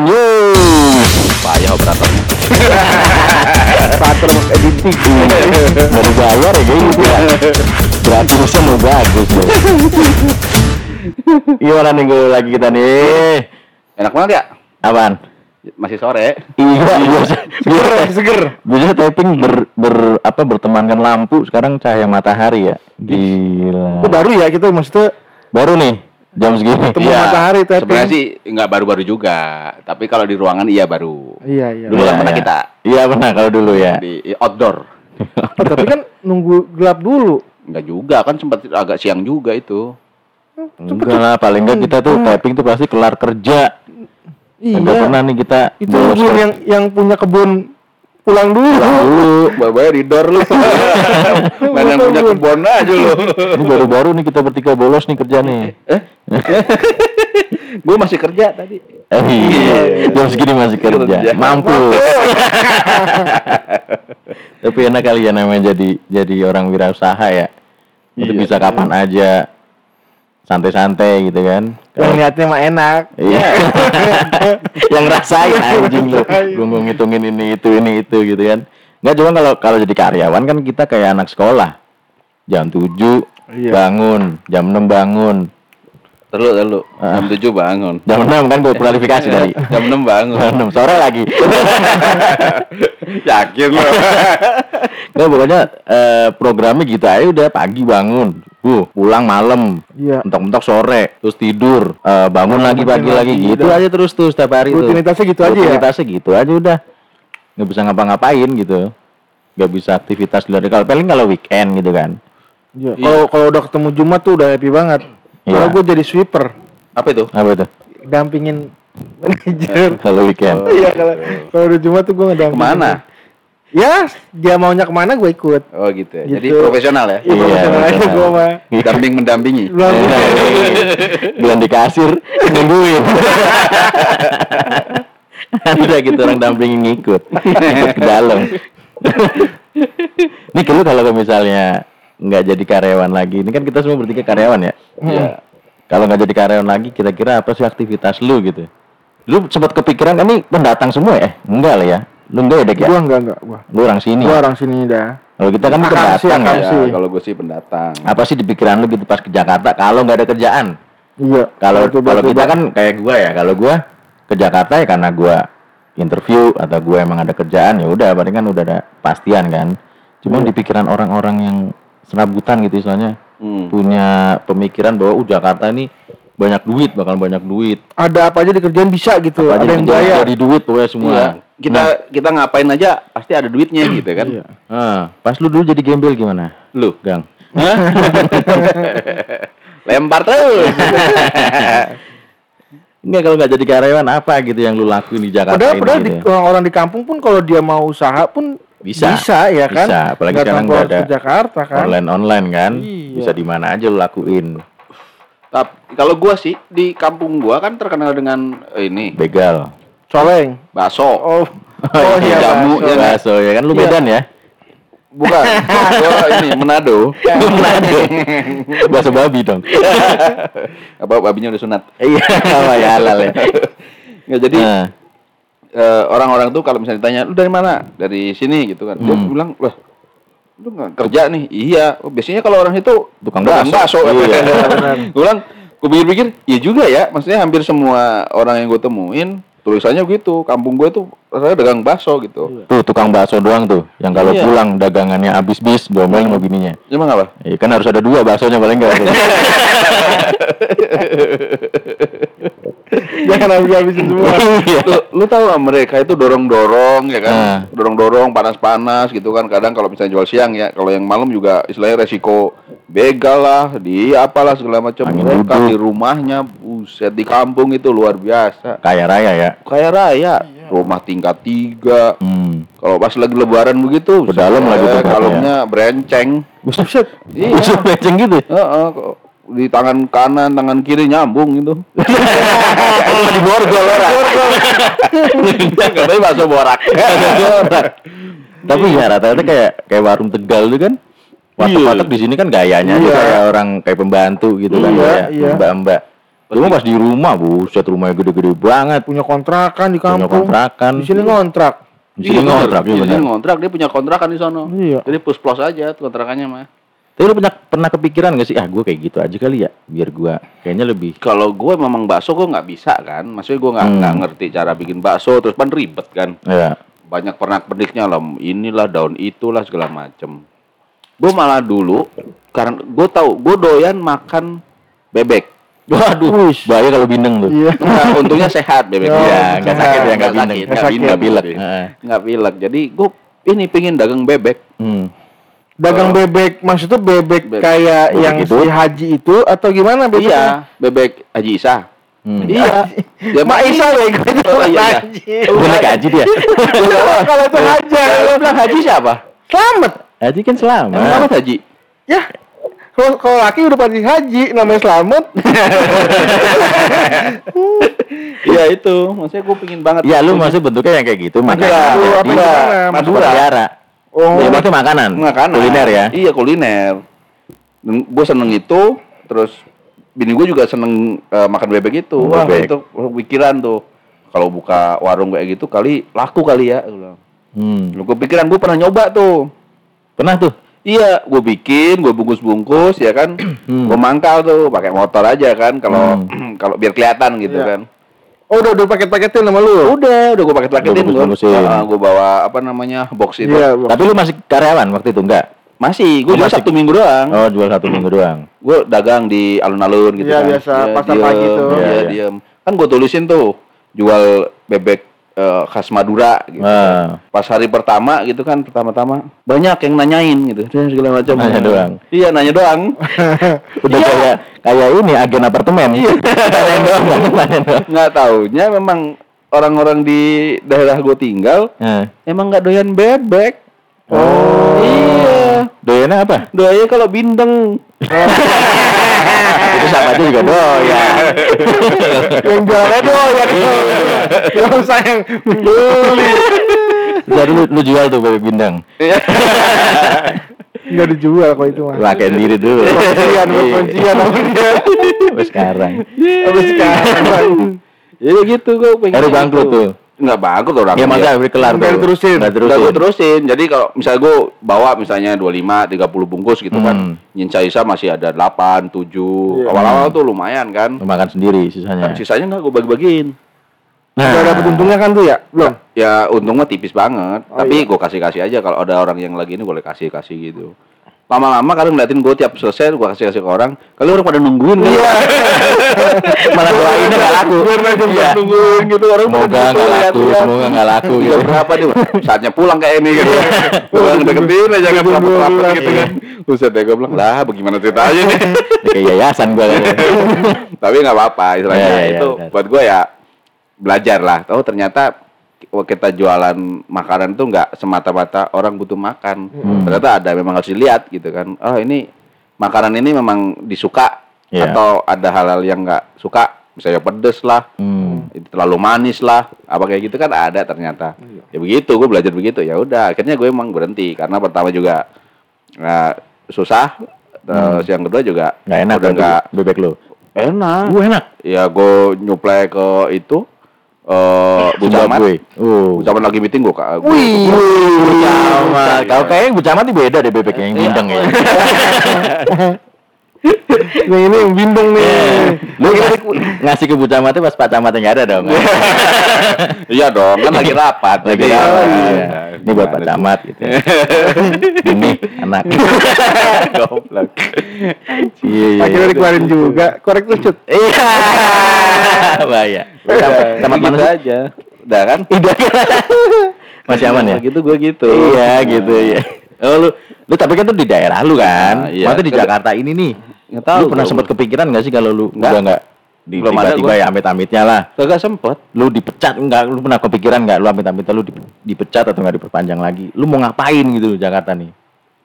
Apaan yuk? Payah operatornya. Operator editing. Baru bayar ya kayak gitu ya. Berarti urusan mau bagus. Gimana nih gue lagi kita nih? Enak banget ya? Apaan? Masih sore. Iya, biasa, biasa, seger. biasa typing ber, ber apa bertemankan lampu, sekarang cahaya matahari ya. Gila. Itu baru ya kita maksudnya Baru nih jam segini. Temu matahari tapping. Sebenarnya sih nggak baru-baru juga, tapi kalau di ruangan iya baru. Iya iya. Dulu Iya, kan pernah iya. kita Iya pernah kalau dulu ya. di outdoor. Oh, tapi kan nunggu gelap dulu. Enggak juga kan sempat agak siang juga itu. Enggak lah, paling enggak kita tuh typing tuh pasti kelar kerja. Enggak Iya. pernah nih kita Itu yang yang punya kebun pulang dulu. dulu. Bawa di door lu. Main yang punya kebun aja lu. Ini baru-baru nih kita bertiga bolos nih kerja nih. Gue masih kerja tadi. Eh, iya. Jam segini masih kerja. Kerja. Mampu. Tapi enak kali ya namanya jadi jadi orang wirausaha ya. Itu Iya. bisa kapan aja santai-santai gitu kan. Yang niatnya mah enak. Iya. yang rasain anjing lu. Gue mau ngitungin ini itu ini itu gitu kan. Enggak cuma kalau kalau jadi karyawan kan kita kayak anak sekolah. Jam 7 Iya. bangun, jam 6 bangun. Terus terus. Jam 7 bangun. Jam 6 kan gue kualifikasi tadi. Jam 6 bangun. Jam 6 sore lagi. Yakin lu. Nggak pokoknya eh, programnya gitu aja udah pagi bangun. Uh, pulang malam. Iya. Mentok-mentok sore, terus tidur, eh, bangun lagi pagi lagi lagi, gitu udah. aja terus tuh setiap hari tuh. Rutinitasnya gitu aja ya? Rutinitasnya gitu aja udah. Nggak bisa ngapa-ngapain gitu. Nggak bisa aktivitas di luar. Kalau paling kalau weekend gitu kan. Iya. Kalau kalau udah ketemu Jumat tuh udah happy banget. Iya. Kalau gue jadi sweeper, Apa itu? Apa itu? dampingin manajer. Kalau weekend. Iya kalau kalau udah Jumat tuh gue ngedampingin. Ke mana? Ya, dia maunya ke mana gue ikut. Oh gitu ya. Jadi Gitu. profesional ya. Iya, Iya, profesional aja gue mah. Damping mendampingi. Bilang, Bulan di kasir nungguin. Udah gitu orang dampingin ngikut. Ikut ke dalam. Ini kalau kalau misalnya nggak jadi karyawan lagi, ini kan kita semua bertiga karyawan ya. Iya. Kalau nggak jadi karyawan lagi, kira-kira apa sih aktivitas lu gitu? Lu sempat kepikiran ini pendatang semua ya? Enggak lah ya. Lu enggak ya, Dek ya? Gua enggak enggak gua. Lu orang sini. Gua orang sini dah. Kalau kita kan pendatang ya. Ya, kalau gue sih pendatang. Apa sih di pikiran lu gitu pas ke Jakarta kalau nggak ada kerjaan? Iya. Kalau kalau kita coba. kan kayak gua ya, kalau gua ke Jakarta ya karena gua interview atau gua emang ada kerjaan ya udah, berarti kan udah ada pastian kan. Cuma di pikiran orang-orang yang serabutan gitu istilahnya Hmm. punya pemikiran bahwa uh Jakarta ini banyak duit, bakal banyak duit. ada apa aja dikerjain bisa gitu. Apa ada yang bayar. jadi duit pokoknya semua. Iya. Kita kita ngapain aja pasti ada duitnya gitu kan. Iya. Nah, pas lu dulu jadi gembel gimana? Lu Gang. lempar terus. Enggak kalau nggak jadi karyawan apa gitu yang lu lakuin di Jakarta Padahal, ini padahal gitu di, orang-orang di kampung pun kalau dia mau usaha pun Bisa. bisa ya kan. Bisa, apalagi Nggak sekarang nggak ada ke Jakarta kan. online online kan Iya. bisa di mana aja lu lakuin Tapi kalau gua sih di kampung gua kan terkenal dengan ini begal Soleng. bakso. Oh. Oh, iya, jamu, bakso. ya kan? bakso ya kan lu Iya. Medan ya Bukan. gua ini Manado. Manado bakso babi dong Apa babinya udah sunat. iya apa ya halal ya Ya, jadi Nah, eh, orang-orang tuh kalau misalnya ditanya, "Lu dari mana?" Dari sini gitu kan. Dia Hmm. bilang, "Lah, lu nggak kerja nih?" Iya. Oh, biasanya kalau orang itu Tukang bakso. bakso. Iya. Gue bilang, gue pikir-pikir, iya juga ya. Maksudnya hampir semua orang yang gue temuin tulisannya gitu. Kampung gue tuh rasanya dagang bakso gitu. tuh tukang bakso doang tuh yang kalau Iya. pulang dagangannya habis bis diomelin sama bininya Emang apa? Iya kan harus ada dua baksonya paling enggak Jangan habis-habisin semua. Iya. lu, lu tahu nggak mereka itu dorong-dorong ya kan? Ah. Dorong-dorong, panas-panas gitu kan. Kadang kalau misalnya jual siang ya, kalau yang malam juga istilahnya resiko begal lah, di apalah segala macam. Mereka di rumahnya, buset di kampung itu luar biasa. kaya raya ya Kaya raya, rumah tingkat tiga. hmm. Kalau pas lagi lebaran begitu, Ke dalam lagi tuh katanya. kalungnya berenceng. Buset. Iya. Buset, beceng gitu Heeh, kok di tangan kanan, tangan kiri nyambung gitu. di borgol orang Katanya bakso borak. Tapi ya rata-rata kayak kayak warung Tegal tuh kan. Warteg-warteg di sini kan gayanya Iya. kayak orang kayak pembantu gitu kan Iya, kayak iya. mbak-mbak. Cuma pas di rumah, buset rumahnya gede-gede banget. Punya kontrakan di Punya kampung. kontrakan. Di sini ngontrak. Di sini ngontrak, Di iya sini benar. ngontrak, dia punya kontrakan di sono. Iya. Jadi plus plus aja tuh kontrakannya mah. Tapi lu pernah, pernah kepikiran gak sih, ah gue kayak gitu aja kali ya, biar gue kayaknya lebih Kalau gue memang bakso gue nggak bisa kan, maksudnya gue nggak Hmm. nggak ngerti cara bikin bakso, terus kan ribet kan. ya. banyak pernak perniknya lah inilah daun itulah segala macem gue malah dulu karena gue tahu gue doyan makan bebek Waduh, Wih. bahaya kalau bindeng tuh. Iya. Nah, untungnya sehat bebek Oh, Iya, nggak sakit ya, nggak Nggak bindeng, sakit, nggak nggak bindeng, nggak pilek. bindeng. Heeh. nggak pilek jadi gue ini pingin dagang bebek Hmm. Dagang bebek, maksudnya bebek Bebek. kayak Bebek yang itu? si haji itu atau gimana bebeknya? iya bebek Haji Isa Hmm. iya dia Mak Isa bego itu Oh, iya, iya. naik haji dia. Kalau itu haji, Lo bilang Haji siapa selamat. Haji kan selama. Emang apa Haji Ya. Kalau kalau laki udah pasti haji, namanya selamat. iya itu maksudnya gue pingin banget Iya, lu masih bentuknya yang kayak gitu, Madura, gimana? masuk Madura. penjara. Oh, Ya, berarti makanan. makanan Kuliner ya. iya kuliner gue seneng itu terus bini gue juga seneng eh, makan bebek itu Wah. Bebek itu pikiran tuh kalau buka warung kayak gitu kali laku kali ya gue bilang Hmm. lu gue pikiran gue pernah nyoba tuh Pernah tuh. Iya gue bikin gue bungkus bungkus ya kan Hmm. gue mangkal tuh pakai motor aja kan kalau kalau biar kelihatan gitu Iya. kan oh udah udah paket-paketin sama lu. udah udah gue pakai paketin Udah gue gue bawa apa namanya box itu Iya, Tapi lu masih karyawan waktu itu enggak? masih gue Oh, masih. sabtu minggu doang Oh, jual satu minggu doang. gue dagang di alun-alun gitu Iya, kan. biasa, Ya, pasar diem, pagi tuh. Iya, Iya, iya. diem. Kan gue tulisin tuh jual bebek eh, khas Madura gitu. Ah. Pas hari pertama gitu kan, pertama-tama banyak yang nanyain gitu, dan segala macam. Nanya doang. Iya, nanya doang. Udah Iya. kayak kayak ini agen apartemen. Iya. doang, nanya doang. Nggak taunya memang orang-orang di daerah gue tinggal Nah. emang nggak doyan bebek. Oh. Iya. Doyannya apa? Doyannya kalau bindeng. Itu sama aja juga doyan. yang jualnya doyan yang beli Jadi lu, lu jual tuh bebek bindang. Nggak dijual kok itu mah Pakai diri dulu. Kuncian, kuncian sama dia Sampai sekarang. Sekarang Ya gitu gue pengen. Baru bangkrut tuh. Nggak bangkrut orang. Ya maksudnya udah kelar Nggak tuh. diterusin. Nggak terusin. gue terusin. Jadi kalau misalnya gue bawa misalnya 25, 30 bungkus gitu Hmm. kan. Nyinca Isa masih ada 8, 7. Iya. Awal-awal tuh lumayan kan. Lu makan sendiri sisanya. Sisanya nggak gue bagi-bagiin. Nah, Udah dapet untungnya kan tuh ya? Belum? Ya untungnya tipis banget. Oh, Tapi iya. gue kasih-kasih aja kalau ada orang yang lagi ini boleh kasih-kasih gitu. Lama-lama kadang ngeliatin gue tiap selesai gue kasih-kasih ke orang. Kali orang pada nungguin kan. Iya. malah doainnya nggak laku. Iya. Nungguin gitu orang Semoga nggak laku, semoga nggak laku Iya gitu. berapa dia? Saatnya pulang kayak ini gitu. Pulang deketin aja kan rapet-rapet gitu kan. Buset deh gue bilang, lah bagaimana ceritanya nih? Kayak yayasan gua. Tapi nggak apa-apa, istilahnya Iya, iya, itu buat gue ya belajar lah. Oh ternyata kita jualan makanan tuh nggak semata-mata orang butuh makan. Hmm. Ternyata ada memang harus dilihat gitu kan. Oh ini makanan ini memang disuka Iya. atau ada hal-hal yang nggak suka, misalnya pedes lah, Hmm. itu terlalu manis lah apa kayak gitu kan ada ternyata ya begitu gue belajar begitu ya udah akhirnya gue emang berhenti karena pertama juga nah, susah terus yang kedua juga Nggak enak udah nggak bebek lu. enak Gue enak. ya gue nyuplai ke itu eh Bu Camat gue. Oh. Bu Camat lagi meeting gue kak Wih. Bu Camat. Kalau kayaknya Bu Camat beda deh bebeknya yang bindeng ya. Yang ini bindeng nih. Lu ngasih, ngasih ke Bu Camat itu pas Pak Camatnya nggak ada dong. iya dong kan lagi rapat Lagi Jadi, rapat, ya, iya. Ini buat Pak Camat gitu. Ini anak. goblok Iya iya. Akhirnya iya. dikeluarin juga. Korek tuh cut. Iya. Bahaya. Camat camat gitu mana sih? aja udah kan Udah. Masih aman ya? gitu gue gitu Iya gitu ya. Oh lu lu tapi kan tuh di daerah lu kan. Nah, iya. Maksudnya di Jakarta ini nih. Nggak tahu lu pernah sempat kepikiran nggak sih kalau lu Nggak. udah nggak di Belum tiba-tiba ya amit-amitnya lah. kagak sempet Lu dipecat enggak? Lu pernah kepikiran nggak lu amit-amitnya lu di- dipecat atau nggak diperpanjang lagi? Lu mau ngapain gitu di Jakarta nih?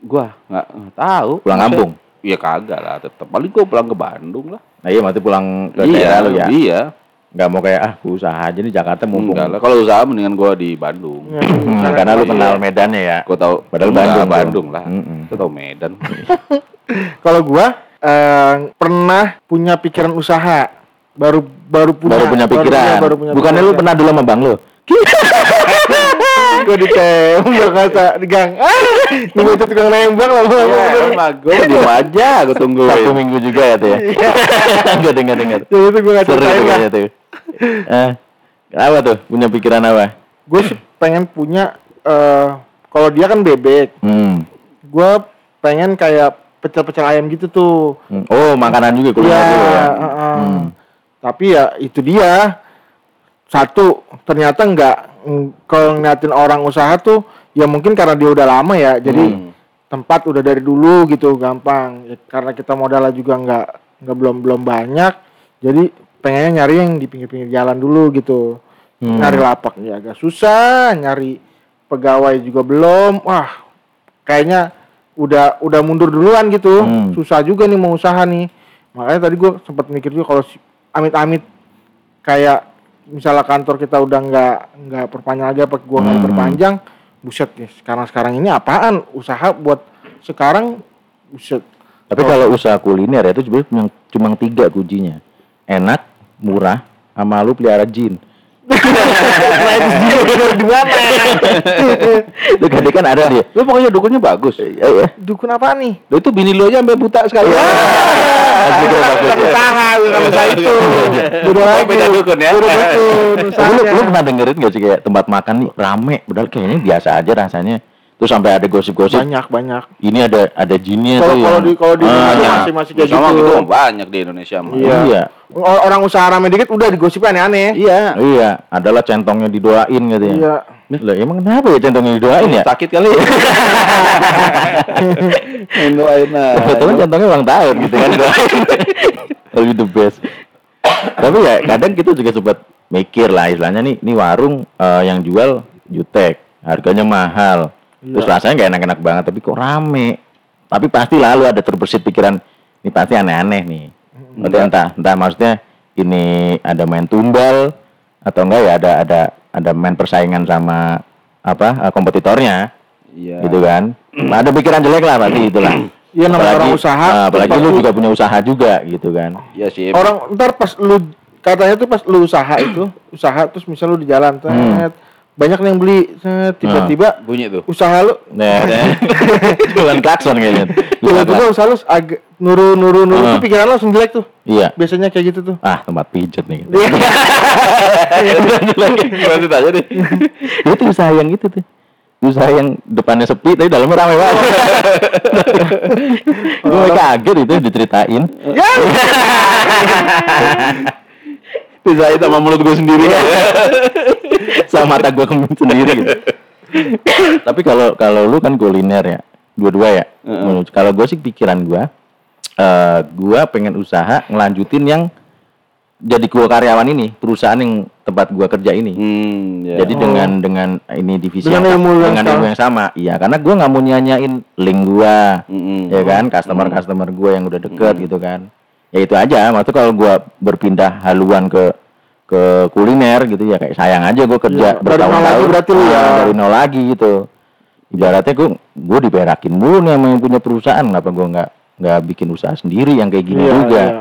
Gua nggak nggak tahu. Pulang kampung? Iya kagak lah, tetap paling gua pulang ke Bandung lah. Nah iya maksudnya pulang ke iya, daerah lu ya. Iya. Nggak mau kayak ah usaha aja di Jakarta mumpung. Enggak lah, kalau usaha mendingan gua di Bandung. Hmm, karena lu kenal Medannya ya. Gua tahu Padahal Bandung. Bandung lah. Mm-mm. Gua tahu Medan. Kalau gua eh, pernah punya pikiran usaha. baru baru punya baru punya pikiran. iya, baru punya Bukannya lu pikiran. pernah dulu sama bang lu? gue ditembak kata di gang ah ini bocah tukang nembak lah Ya, emang gue diem aja, gue tungguin. Sabtu minggu juga ya tuh ya. Enggak dengar dengar. ya itu gue gak Seru ceritain tuh lah. Eh, apa tuh? Punya pikiran apa? gue pengen punya eh kalau dia kan bebek Hmm. gue pengen kayak pecel-pecel ayam gitu tuh Hmm. Oh, makanan juga kuliner Iya, juga ya. heeh. Hmm. tapi ya itu dia satu ternyata nggak mm, kalau ngeliatin orang usaha tuh ya mungkin karena dia udah lama ya jadi Hmm. tempat udah dari dulu gitu gampang Ya, karena kita modalnya juga nggak nggak belum belum banyak jadi pengennya nyari yang di pinggir-pinggir jalan dulu gitu Hmm. nyari lapak ya agak susah nyari pegawai juga belum wah kayaknya udah udah mundur duluan gitu Hmm. susah juga nih mau usaha nih makanya tadi gue sempat mikir juga kalau amit-amit kayak misalnya kantor kita udah nggak nggak perpanjang lagi apa gua nggak Hmm. perpanjang buset nih sekarang sekarang ini apaan usaha buat sekarang buset Tapi kalau usaha kuliner ya itu sebenarnya cuma, cuma tiga kuncinya. Enak, murah, sama lu pelihara jin. Di mana Itu kan kan ada dia. Lu pokoknya dukunnya bagus. Ya, ya. dukun apa nih Lu itu bini lu aja sampai buta sekali. Asli kira bagus ya. usaha bukan usaha itu lagi beda dukun ya. beda dukun lu, lu pernah dengerin gak sih kayak tempat makan nih rame, padahal kayaknya biasa aja rasanya. Terus sampai ada gosip-gosip banyak banyak ini ada ada jinnya kalau tuh kalau yang- di kalau di Ah, Indonesia Banyak. masih masih kayak gitu gitu banyak di Indonesia mah. Iya. Iya. Orang usaha rame dikit udah digosipin aneh-aneh Iya. Iya, adalah centongnya didoain gitu ya. iya Lah emang kenapa ya centongnya didoain ya? Sakit kali ya. Doain Kebetulan centongnya ulang tahun gitu kan doain. Lebih the best. Tapi ya kadang kita juga sempat mikir lah istilahnya nih, ini warung eh, yang jual jutek, harganya mahal. Terus Iya. rasanya nggak enak-enak banget, tapi kok rame. Tapi pasti lalu ada terbersit pikiran, ini pasti aneh-aneh nih. Berarti entah, entah maksudnya ini ada main tumbal atau enggak ya ada ada ada main persaingan sama apa eh, kompetitornya Iya. gitu kan. ada pikiran jelek lah pasti itulah. Iya, namanya Apalagi- orang usaha, ah, apalagi lu juga punya usaha juga gitu kan. Iya sih. orang ntar pas lu katanya tuh pas lu usaha itu usaha terus misal lu di jalan Hmm. Banyak yang beli tiba-tiba bunyi tuh. usaha lu Nah, jualan klakson kayaknya. tiba-tiba usaha lu agak nuru nuru nuru Ah. tuh pikiran lu langsung jelek tuh Iya. biasanya kayak gitu tuh Ah, tempat pijet nih. Gitu. Lanjut aja deh. itu usaha yang itu tuh. Usaha yang depannya sepi tapi dalamnya ramai banget. Gue kaget itu diceritain. Bisa itu sama mulut gue sendiri. sama mata gue sendiri gitu. Tapi kalau kalau lu kan kuliner ya, dua-dua ya. Menurut- Kalau gue sih pikiran gue, eh gue pengen usaha ngelanjutin yang jadi gua karyawan ini, perusahaan yang tempat gua kerja ini. Hmm, ya. Jadi dengan dengan ini divisi Dengan yang, ilmu yang dengan ilmu yang sama, iya karena gua nggak mau nyanyain link gua, Mm-mm. ya kan, customer customer gua yang udah deket gitu kan. Ya itu aja, maksudnya kalau gua berpindah haluan ke ke kuliner gitu ya kayak sayang aja gua kerja dari nol bertahun-tahun lagi berarti lu ya. Ah, dari nol lagi gitu. Ibaratnya gua gua diberakin mulu nih sama yang punya perusahaan, kenapa gua nggak nggak bikin usaha sendiri yang kayak gini Iya, juga. iya.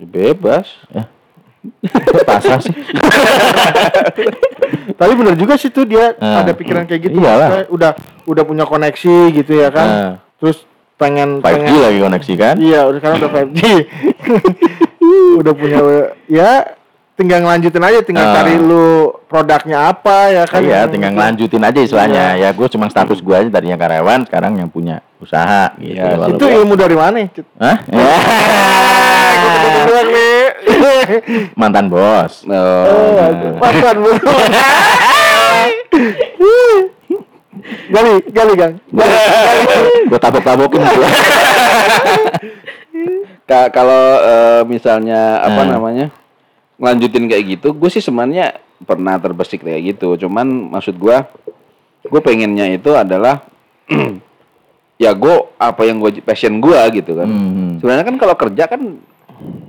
Bebas. Pasrah sih. Tapi bener juga sih tuh dia Ah. ada pikiran kayak gitu. Iyalah. Udah udah punya koneksi gitu ya kan. Ah. Terus pengen 5G pengen lagi koneksi kan? Iya, udah sekarang udah 5G. udah punya ya tinggal ngelanjutin aja tinggal Ah. cari lu produknya apa ya kan. iya, yang tinggal ngelanjutin aja istilahnya. Ya gue cuma status gue aja tadinya karyawan, sekarang yang punya usaha gitu. Iya, Kalau Itu gua- ilmu dari mana? Hah? Mantan bos. Oh, Mantan bu. gali, gali gang. gue tabok-tabokin gitu. Ka- kalau eh, misalnya apa Hmm. namanya ngelanjutin kayak gitu, gue sih sebenarnya pernah terbersik kayak gitu. Cuman maksud gue, gue pengennya itu adalah ya gue apa yang gue passion gue gitu kan. Hmm. Sebenarnya kan kalau kerja kan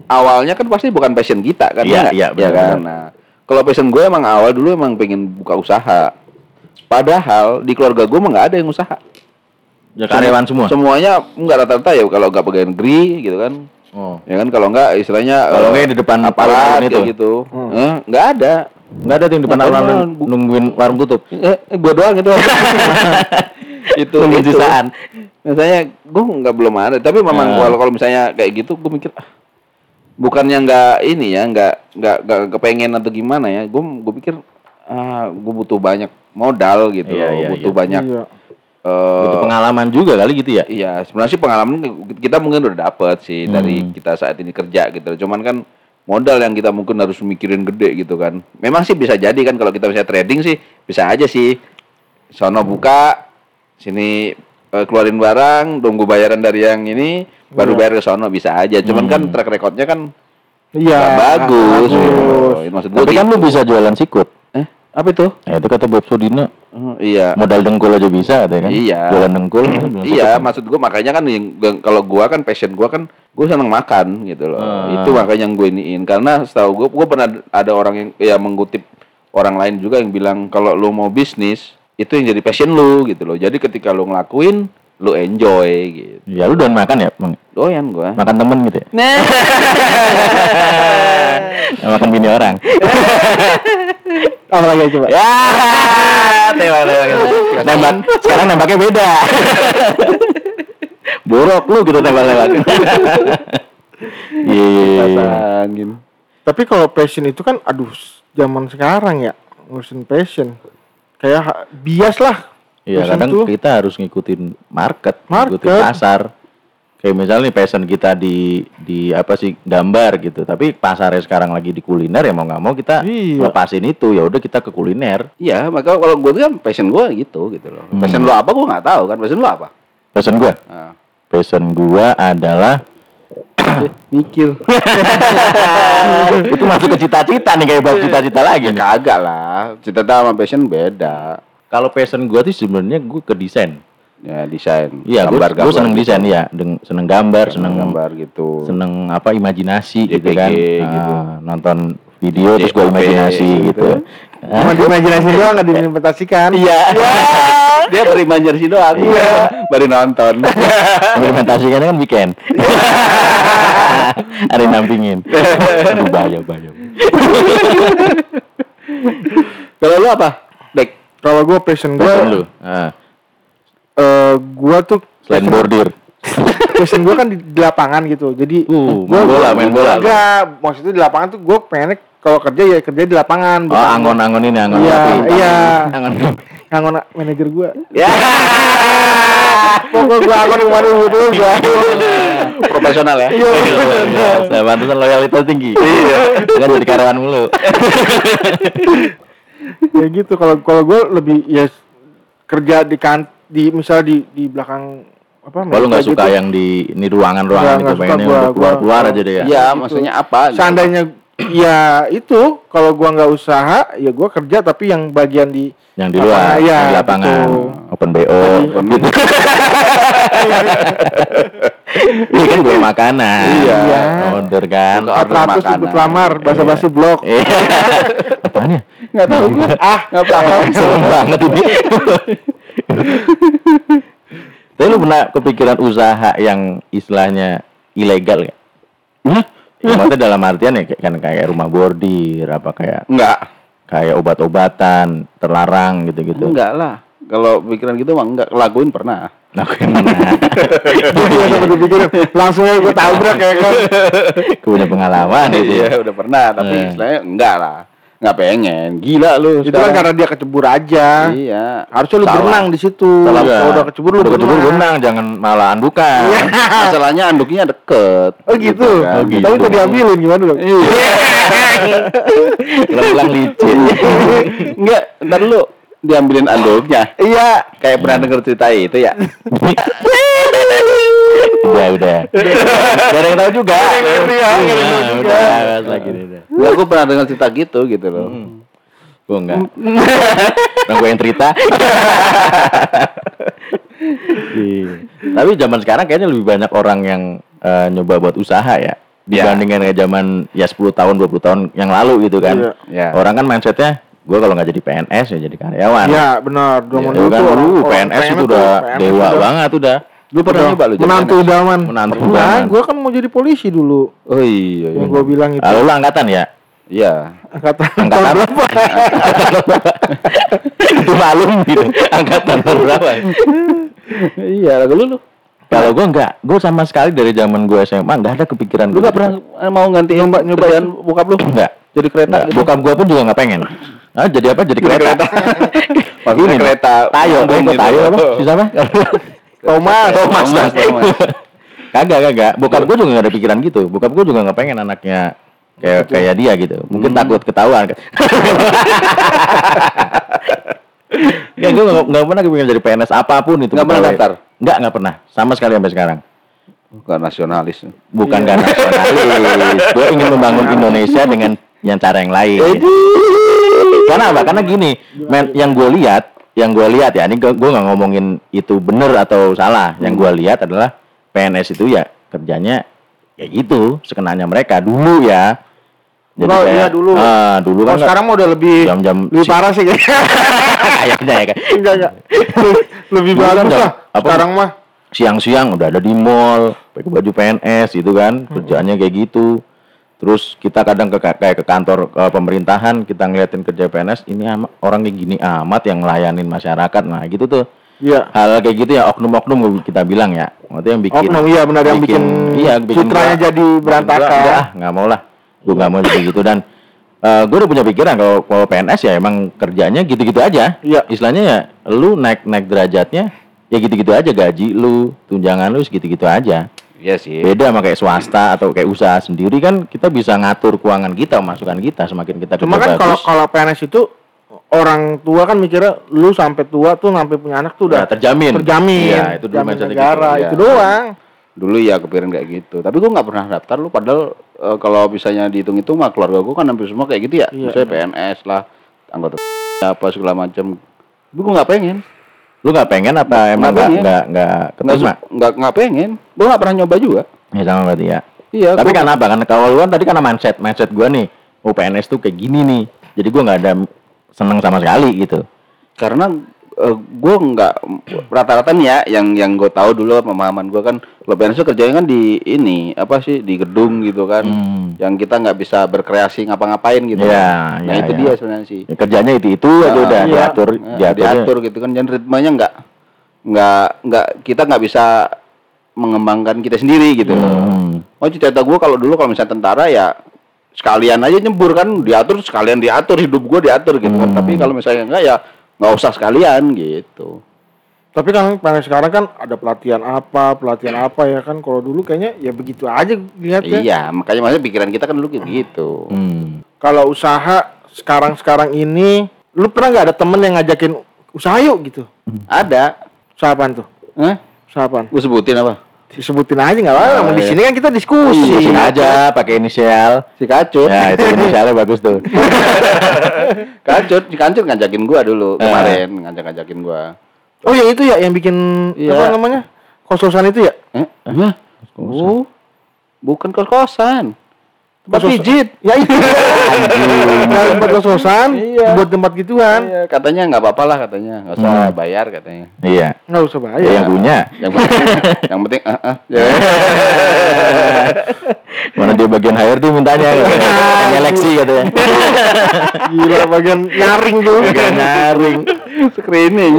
awalnya kan pasti bukan passion kita kan, Iya, ya iya, Ya benar, kan. Nah, kalau passion gue emang awal dulu emang pengen buka usaha. Padahal di keluarga gue emang nggak ada yang usaha. Ya karyawan semua. Semuanya enggak rata-rata ya kalau nggak pegawai negeri gitu kan. Oh. Ya kan kalau enggak istilahnya Kalau eh, enggak di depan aparat itu. gitu. Eh, enggak ada. Enggak ada tuh yang depan Nggak ada. alun-alun nungguin warung tutup. Eh, eh, gua doang itu. itu Nungguin sisaan. Misalnya gua nggak belum ada, tapi memang kalau kalau misalnya kayak gitu gua mikir ah, bukannya nggak ini ya, nggak nggak nggak kepengen atau gimana ya. Gua gua pikir ah gua butuh banyak modal gitu Iya, loh, iya, butuh iya. banyak Iya. eh, Butuh pengalaman juga kali gitu ya. Iya, sebenarnya sih pengalaman kita mungkin udah dapet sih Hmm. dari kita saat ini kerja gitu. Cuman kan modal yang kita mungkin harus mikirin gede gitu kan. Memang sih bisa jadi kan kalau kita bisa trading sih bisa aja sih. Sono buka, sini eh, keluarin barang, tunggu bayaran dari yang ini, baru Iya. bayar ke sono bisa aja. Cuman kan Hmm. track recordnya kan Iya. nggak bagus. bagus. gitu. Maksud gua Tapi kan gitu. lu bisa jualan sikut. Apa itu? Ya, itu kata Bob Sudino, Oh, iya. modal dengkul aja bisa katanya kan. Iya. Jualan dengkul. Iya, maksud gua makanya kan kalau gua kan passion gua kan gua seneng makan gitu loh. Ah. Itu makanya yang gue iniin karena setahu gua gua pernah ada orang yang ya mengutip orang lain juga yang bilang kalau lu mau bisnis itu yang jadi passion lu gitu loh. Jadi ketika lu ngelakuin lu enjoy gitu. Ya lu doyan makan ya, Bang? Doyan gua. Makan temen gitu ya? Nah. Ya, makan bini orang. Apa lagi coba? ya, tembak, tembak. Nembak, sekarang nembaknya beda. Borok lu gitu tembak-tembak. Iya, iya, iya. Tapi kalau passion itu kan aduh zaman sekarang ya ngurusin passion. Kayak bias lah. Iya, kadang tuh. kita harus ngikutin market, Market. ngikutin pasar. Kayak misalnya nih passion kita di di apa sih gambar gitu, tapi pasarnya sekarang lagi di kuliner ya mau nggak mau kita Iya. lepasin itu ya udah kita ke kuliner. Iya, maka kalau gua tuh kan passion gua gitu gitu loh. Hmm. Passion lu apa gua nggak tahu kan. Passion lu apa? Passion gua, Nah, passion gua adalah mikir. itu masuk ke cita-cita nih kayak bab cita-cita lagi Ya kagak lah. Cita-cita sama passion beda. Kalau passion gua tuh sebenarnya gua ke desain. Ya desain. Iya, gua, Gambar-gambar gua seneng gitu. desain ya, Deng- seneng gambar, seneng gambar gitu. seneng apa imajinasi gitu JPG kan. gitu. Ah, nonton video terus gua JPG imajinasi gitu. gitu. Cuma diimajinasi doang nggak diimplementasikan. Iya. Dia berimajinasi doang. Iya. Baru nonton. Implementasikan kan weekend. Ada yang nampingin. Aduh bahaya bahaya. Kalau lu apa? Dek. Kalau gue passion gue, Passion lu. Eh gue tuh selain bordir. passion gue kan di, di lapangan gitu. Jadi Uh, gua- main bola, main bola. Enggak, maksudnya di lapangan tuh gue pengennya kalau kerja ya kerja di lapangan. Oh, angon-angon ini angon Iya, iya. Angon. Angon manajer gue. Ya. Pokoknya gue angon kemarin itu gue. Profesional ya. Iya. Saya pantesan loyalitas tinggi. Iya. Kan jadi karyawan mulu. ya gitu. Kalau kalau gue lebih ya kerja di kan di misalnya di di belakang apa? Kalau nggak suka gitu. yang di ini ruangan-ruangan Nggak, itu nggak pengennya gua, udah keluar-keluar gua- aja deh ya. Iya, Gitu. maksudnya apa? gitu? Seandainya ya itu kalau gua nggak usaha ya gua kerja tapi yang bagian di Yang di luar, Lapangan, iya, yang di lapangan, gitu. open BO. Ini kan gue makanan. Iya. Order kan. Buka order 400 makanan. sebut lamar bahasa basi blog Iya. Apaan ya? Enggak tahu gua. Ah, enggak paham. Serem banget ini. Tapi lu pernah kepikiran usaha yang istilahnya ilegal ya? Hah? Ya, maksudnya dalam artian ya kayak kan kayak rumah bordir apa kayak Enggak. kayak obat-obatan terlarang gitu-gitu. Enggak lah. Kalau pikiran gitu mah enggak lakuin pernah. Nah? Iya, sampai dipikirin. langsung aja gua tabrak ya kan Gue punya pengalaman gitu. Iya, udah pernah, tapi Eh. istilahnya enggak lah. Enggak pengen. Gila lu. itu kan karena dia kecebur aja Iya. harusnya lu Salah. berenang di situ Salah. kalau udah kecebur lu Udah kecebur berenang. berenang, jangan malah andukan. Masalahnya anduknya deket. oh gitu, kan. Oh, gitu. tapi udah diambilin gimana dong Pulang-pulang licin. Enggak, ntar dulu diambilin anduknya. iya Kayak pernah denger cerita itu ya. udah, udah. Gak ada yang tahu juga. Gak ada yang ngerti ya, gak ada yang tahu Nah, juga. Udah, bahas lagi udah. Gue pernah dengar cerita gitu gitu loh. Gue enggak. Nah, gue yang cerita. Iya. Tapi zaman sekarang kayaknya lebih banyak orang yang eh, nyoba buat usaha ya. Dibandingkan kayak zaman ya 10 tahun, 20 tahun yang lalu gitu kan. Iya. Ya. Orang kan mindsetnya gue kalau nggak jadi PNS ya jadi karyawan. iya benar Ya, dulu kan dulu orang PNS itu tuh, udah PNS dewa udah- banget udah. Lu pernah nyoba lu jadi menantu idaman. Menantu idaman. gue kan mau jadi polisi dulu. Oh iya, iya. Yang gue bilang itu. Kalau lu angkatan ya? Iya. Angkatan Angkatan berapa? Itu malum gitu. Angkatan berapa? ya? iya, lu lu. Kalau gue enggak, gue sama sekali dari zaman gue SMA enggak ada kepikiran Lu gua gak pernah mau ganti Nyoba- nyoba nyobain. bokap lu? Enggak. Jadi kereta Enggak, gitu. bokap gue pun juga nggak pengen. Ah, jadi apa? Jadi kereta. Maksudnya Ini, kereta Tayo, gue gitu. tayo apa? Siapa? Thomas. Thomas. Thomas, Thomas. Kagak, kagak. Bokap gue juga gak ada pikiran gitu. Bokap gue juga nggak pengen anaknya kayak kayak dia gitu. Mungkin takut ketahuan. Ya gue nggak nggak pernah kepikiran jadi PNS apa pun itu. Nggak pernah daftar? Nggak nggak pernah. Sama sekali sampai sekarang. Bukan nasionalis. Bukan karena nasionalis. gue ingin membangun Indonesia dengan yang cara yang lain. Karena apa? Karena gini, men, yang gue lihat, yang gue lihat ya, ini gue nggak ngomongin itu bener atau salah. Yang gue lihat adalah PNS itu ya kerjanya ya gitu, sekenanya mereka dulu ya. Oh, iya, dulu. Ah, dulu kan sekarang mah udah lebih jam-jam lebih si- parah sih kayaknya. kayaknya ya kan. enggak enggak. lebih kan bagus lah. apa? Sekarang mah siang-siang udah ada di mall pakai baju PNS gitu kan kerjaannya kayak gitu terus kita kadang ke kayak ke kantor ke pemerintahan kita ngeliatin kerja PNS ini ama- orang kayak gini amat yang ngelayanin masyarakat. Nah gitu tuh. Iya. hal kayak gitu ya oknum-oknum kita bilang ya. Maksudnya yang bikin Oknum, iya, benar, yang bikin iya bikin citranya gua- jadi berantakan. enggak, ah, nggak mau lah. Gue nggak mau jadi gitu. Dan gue udah punya pikiran kalau kalau PNS ya emang kerjanya gitu-gitu aja. Iya. istilahnya ya lu naik naik derajatnya ya gitu-gitu aja gaji lu tunjangan lu segitu-gitu aja Iya sih. beda sama kayak swasta atau kayak usaha sendiri kan kita bisa ngatur keuangan kita masukan kita semakin kita Cuma kan kalau kalau PNS itu orang tua kan mikirnya lu sampai tua tuh sampai punya anak tuh udah ya, terjamin terjamin. iya itu dulu negara gitu. itu Iya. doang. Dulu ya kepikiran kayak gitu. Tapi gua nggak pernah daftar lu padahal eh, kalau misalnya dihitung-hitung mah keluarga gua kan hampir semua kayak gitu ya. Iya, Misalnya PNS lah, anggota apa segala macam. Gua nggak pengen. Lu nggak pengen apa emang Nggak nggak nggak nggak Nggak keterima nggak nggak pengen. Gua nggak pernah nyoba juga. ya sama berarti ya Iya. tapi gua- kenapa kan kalau lu kan tadi karena mindset mindset gua nih oh PNS tuh kayak gini nih jadi gua nggak ada seneng sama sekali gitu karena eh, gue nggak rata-rata nih ya yang yang gue tahu dulu pemahaman gue kan PNS tuh kerjanya kan di ini apa sih di gedung gitu kan Hmm. yang kita nggak bisa berkreasi ngapa-ngapain gitu Iya, nah iya, itu iya. dia sebenarnya sih Ya, kerjanya itu itu aja Ah, udah iya. diatur Nah, diatur diatur gitu kan dan ritmenya nggak nggak nggak kita nggak bisa mengembangkan kita sendiri gitu Hmm. oh cita-cita gue kalau dulu kalau misalnya tentara ya sekalian aja nyebur kan diatur sekalian diatur hidup gue diatur gitu kan Hmm. tapi kalau misalnya enggak ya nggak usah sekalian gitu Tapi kan PNS sekarang kan ada pelatihan apa, pelatihan apa ya kan. Kalau dulu kayaknya ya begitu aja lihatnya. Iya, makanya maksudnya pikiran kita kan dulu kayak gitu. Hmm. Kalau usaha sekarang-sekarang ini, lu pernah nggak ada temen yang ngajakin usaha yuk gitu? Ada. Usaha apaan tuh? Hah? Usaha apaan? Gue sebutin apa? Disebutin aja nggak apa-apa. Oh, di iya. sini kan kita diskusi. Sebutin aja pakai inisial. Si Kacut. Ya itu inisialnya bagus tuh. Kacut, si Kacut ngajakin gua dulu Eh. kemarin, ngajak-ngajakin gua. Oh ya itu ya yang bikin Iya. apa namanya? Kososan itu ya? Eh? Hah? Oh. Bukan kos-kosan. Kos-kosan. pijit. Ya itu. Nah, tempat kososan, Iya. buat tempat gituan. Iya, katanya nggak apa-apa lah katanya, nggak usah Hmm. bayar katanya. Iya. Nggak usah bayar. Ya, yang punya. Yang penting, yang penting, ah. Ya. Mana dia bagian hire tuh mintanya Seleksi katanya. Gila bagian nyaring tuh. Bagian nyaring. Screening.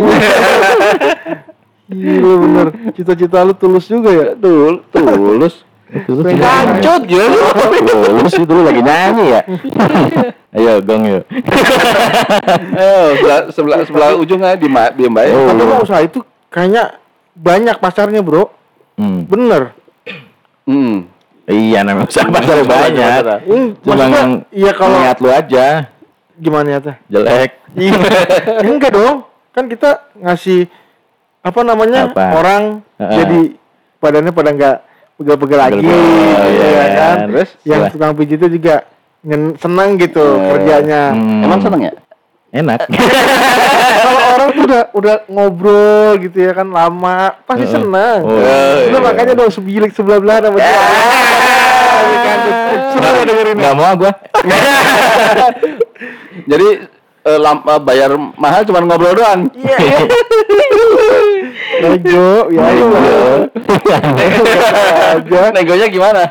Gila bener. Cita-cita lu tulus juga ya? Tul, tulus. Lanjut ya. Tulus itu lu lagi nyanyi ya. Ayo gong yuk. Eh, sebelah sebelah sebelah ujungnya di diem baik. Oh. Tapi kalau usaha itu kayaknya banyak pasarnya bro. Hmm. Bener. Hmm. Iya namanya usaha pasar banyak. Hmm, Cuma yang iya kalau niat lu aja gimana ya teh? jelek. Iya. Enggak dong. Kan kita ngasih apa namanya Apa? orang Heeh. jadi badannya pada nggak pegel-pegel lagi, gitu iya ya kan. Terus? yang Setelah- tukang pijit itu juga senang gitu Eh, kerjanya. Hmm. Emang seneng ya? Enak. Kalau orang tuh udah udah ngobrol gitu ya kan lama, pasti Heeh. senang. Oh, Udah iya. makanya dong sebilik sebelah belah sama dia. Senang dengerin. Enggak mau gua. Jadi eh, lam- eh, bayar mahal cuma ngobrol doang. Iya, iya. Nego, ya aja. Negonya gimana?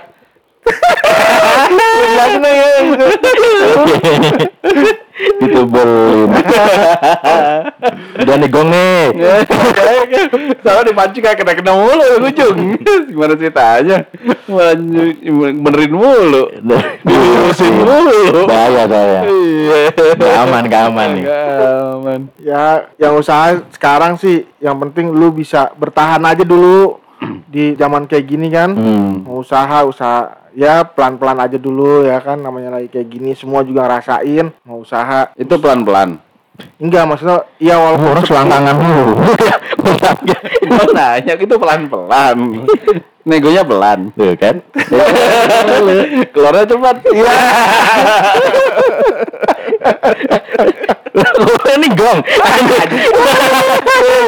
Ditubelin. Udah nih gong nih. Soalnya dipancing kayak kena kena mulu ya ujung. Gimana ceritanya? Benerin mulu. Diurusin mulu. Bahaya saya. Iya. Gak aman, gak aman nih. Gak aman. Ya, yang usaha sekarang sih yang penting lu bisa bertahan aja dulu di zaman kayak gini kan. Hmm. Mau usaha, usaha ya pelan-pelan aja dulu ya kan namanya lagi kayak gini semua juga ngerasain mau usaha Itu pelan-pelan. enggak maksudnya ya walaupun Orang selangkangan dulu. Gua nanya itu pelan-pelan. Negonya pelan. Tuh kan. Keluarnya cepat. Iya. Ini gong.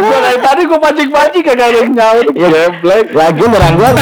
Gua dari tadi gua pancing-pancing kagak ada yang nyaut. Ya, Geblek. Lagi nyerang gua.